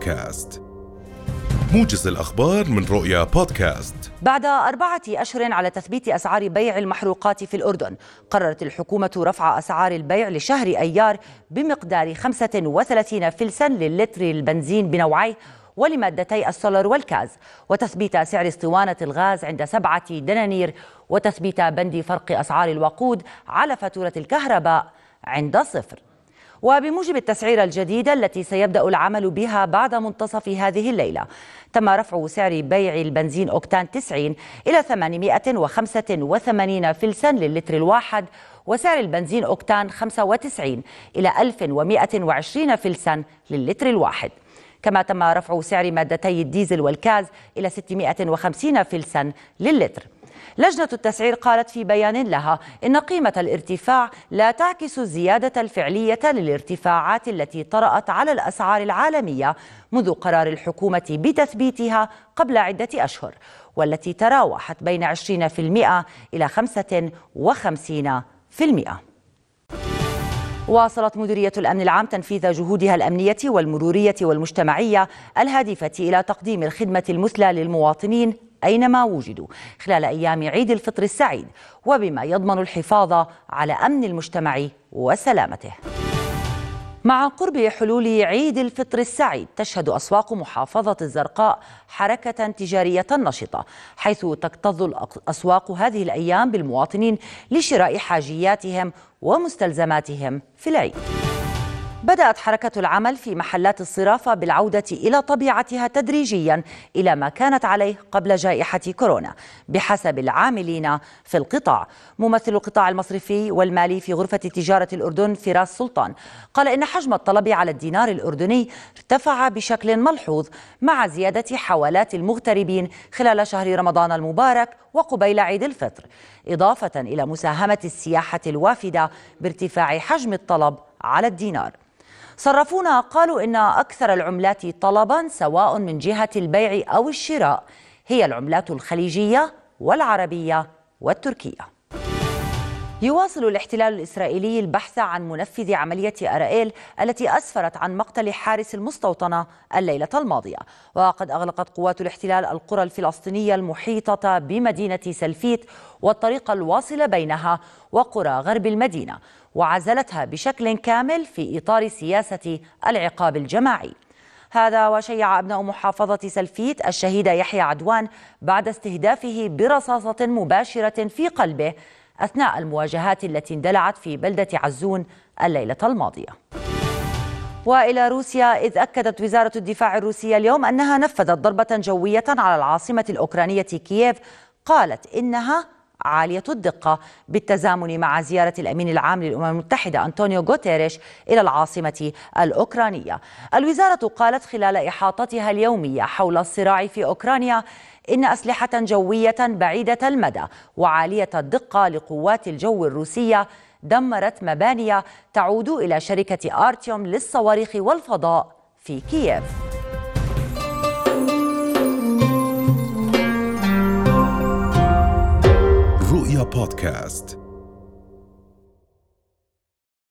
بودكاست. موجز الأخبار من رؤيا بودكاست. بعد أربعة أشهر على تثبيت أسعار بيع المحروقات في الأردن قررت الحكومة رفع أسعار البيع لشهر أيار بمقدار 35 فلسا للتر البنزين بنوعيه ولمادتي السولر والكاز وتثبيت سعر اسطوانة الغاز عند سبعة دنانير وتثبيت بند فرق أسعار الوقود على فاتورة الكهرباء عند صفر. وبموجب التسعيرة الجديدة التي سيبدأ العمل بها بعد منتصف هذه الليلة. تم رفع سعر بيع البنزين أوكتان 90 إلى 885 فلسا للتر الواحد وسعر البنزين أوكتان 95 إلى 1120 فلسا للتر الواحد. كما تم رفع سعر مادتي الديزل والكاز إلى 650 فلسا للتر. لجنة التسعير قالت في بيان لها إن قيمة الارتفاع لا تعكس الزيادة الفعلية للارتفاعات التي طرأت على الأسعار العالمية منذ قرار الحكومة بتثبيتها قبل عدة أشهر والتي تراوحت بين 20% إلى 55%. واصلت مديرية الأمن العام تنفيذ جهودها الأمنية والمرورية والمجتمعية الهادفة إلى تقديم الخدمة المثلى للمواطنين أينما وجدوا خلال أيام عيد الفطر السعيد وبما يضمن الحفاظ على أمن المجتمع وسلامته. مع قرب حلول عيد الفطر السعيد تشهد أسواق محافظة الزرقاء حركة تجارية نشطة حيث تكتظ الأسواق هذه الأيام بالمواطنين لشراء حاجياتهم ومستلزماتهم في العيد. بدأت حركة العمل في محلات الصرافة بالعودة إلى طبيعتها تدريجيا إلى ما كانت عليه قبل جائحة كورونا بحسب العاملين في القطاع. ممثل القطاع المصرفي والمالي في غرفة تجارة الأردن فراس سلطان قال إن حجم الطلب على الدينار الأردني ارتفع بشكل ملحوظ مع زيادة حوالات المغتربين خلال شهر رمضان المبارك وقبيل عيد الفطر إضافة إلى مساهمة السياحة الوافدة بارتفاع حجم الطلب على الدينار. صرفونا قالوا إن أكثر العملات طلبا سواء من جهة البيع أو الشراء هي العملات الخليجية والعربية والتركية. يواصل الاحتلال الإسرائيلي البحث عن منفذ عملية أرائيل التي أسفرت عن مقتل حارس المستوطنة الليلة الماضية. وقد أغلقت قوات الاحتلال القرى الفلسطينية المحيطة بمدينة سلفيت والطريق الواصل بينها وقرى غرب المدينة. وعزلتها بشكل كامل في إطار سياسة العقاب الجماعي. هذا وشيع أبناء محافظة سلفيت الشهيد يحيى عدوان بعد استهدافه برصاصة مباشرة في قلبه أثناء المواجهات التي اندلعت في بلدة عزون الليلة الماضية. وإلى روسيا إذ أكدت وزارة الدفاع الروسية اليوم أنها نفذت ضربة جوية على العاصمة الأوكرانية كييف قالت إنها عالية الدقة بالتزامن مع زيارة الأمين العام للأمم المتحدة أنطونيو غوتيريش إلى العاصمة الأوكرانية. الوزارة قالت خلال إحاطتها اليومية حول الصراع في أوكرانيا إن أسلحة جوية بعيدة المدى وعالية الدقة لقوات الجو الروسية دمرت مباني تعود إلى شركة آرتيوم للصواريخ والفضاء في كييف. رؤيا بودكاست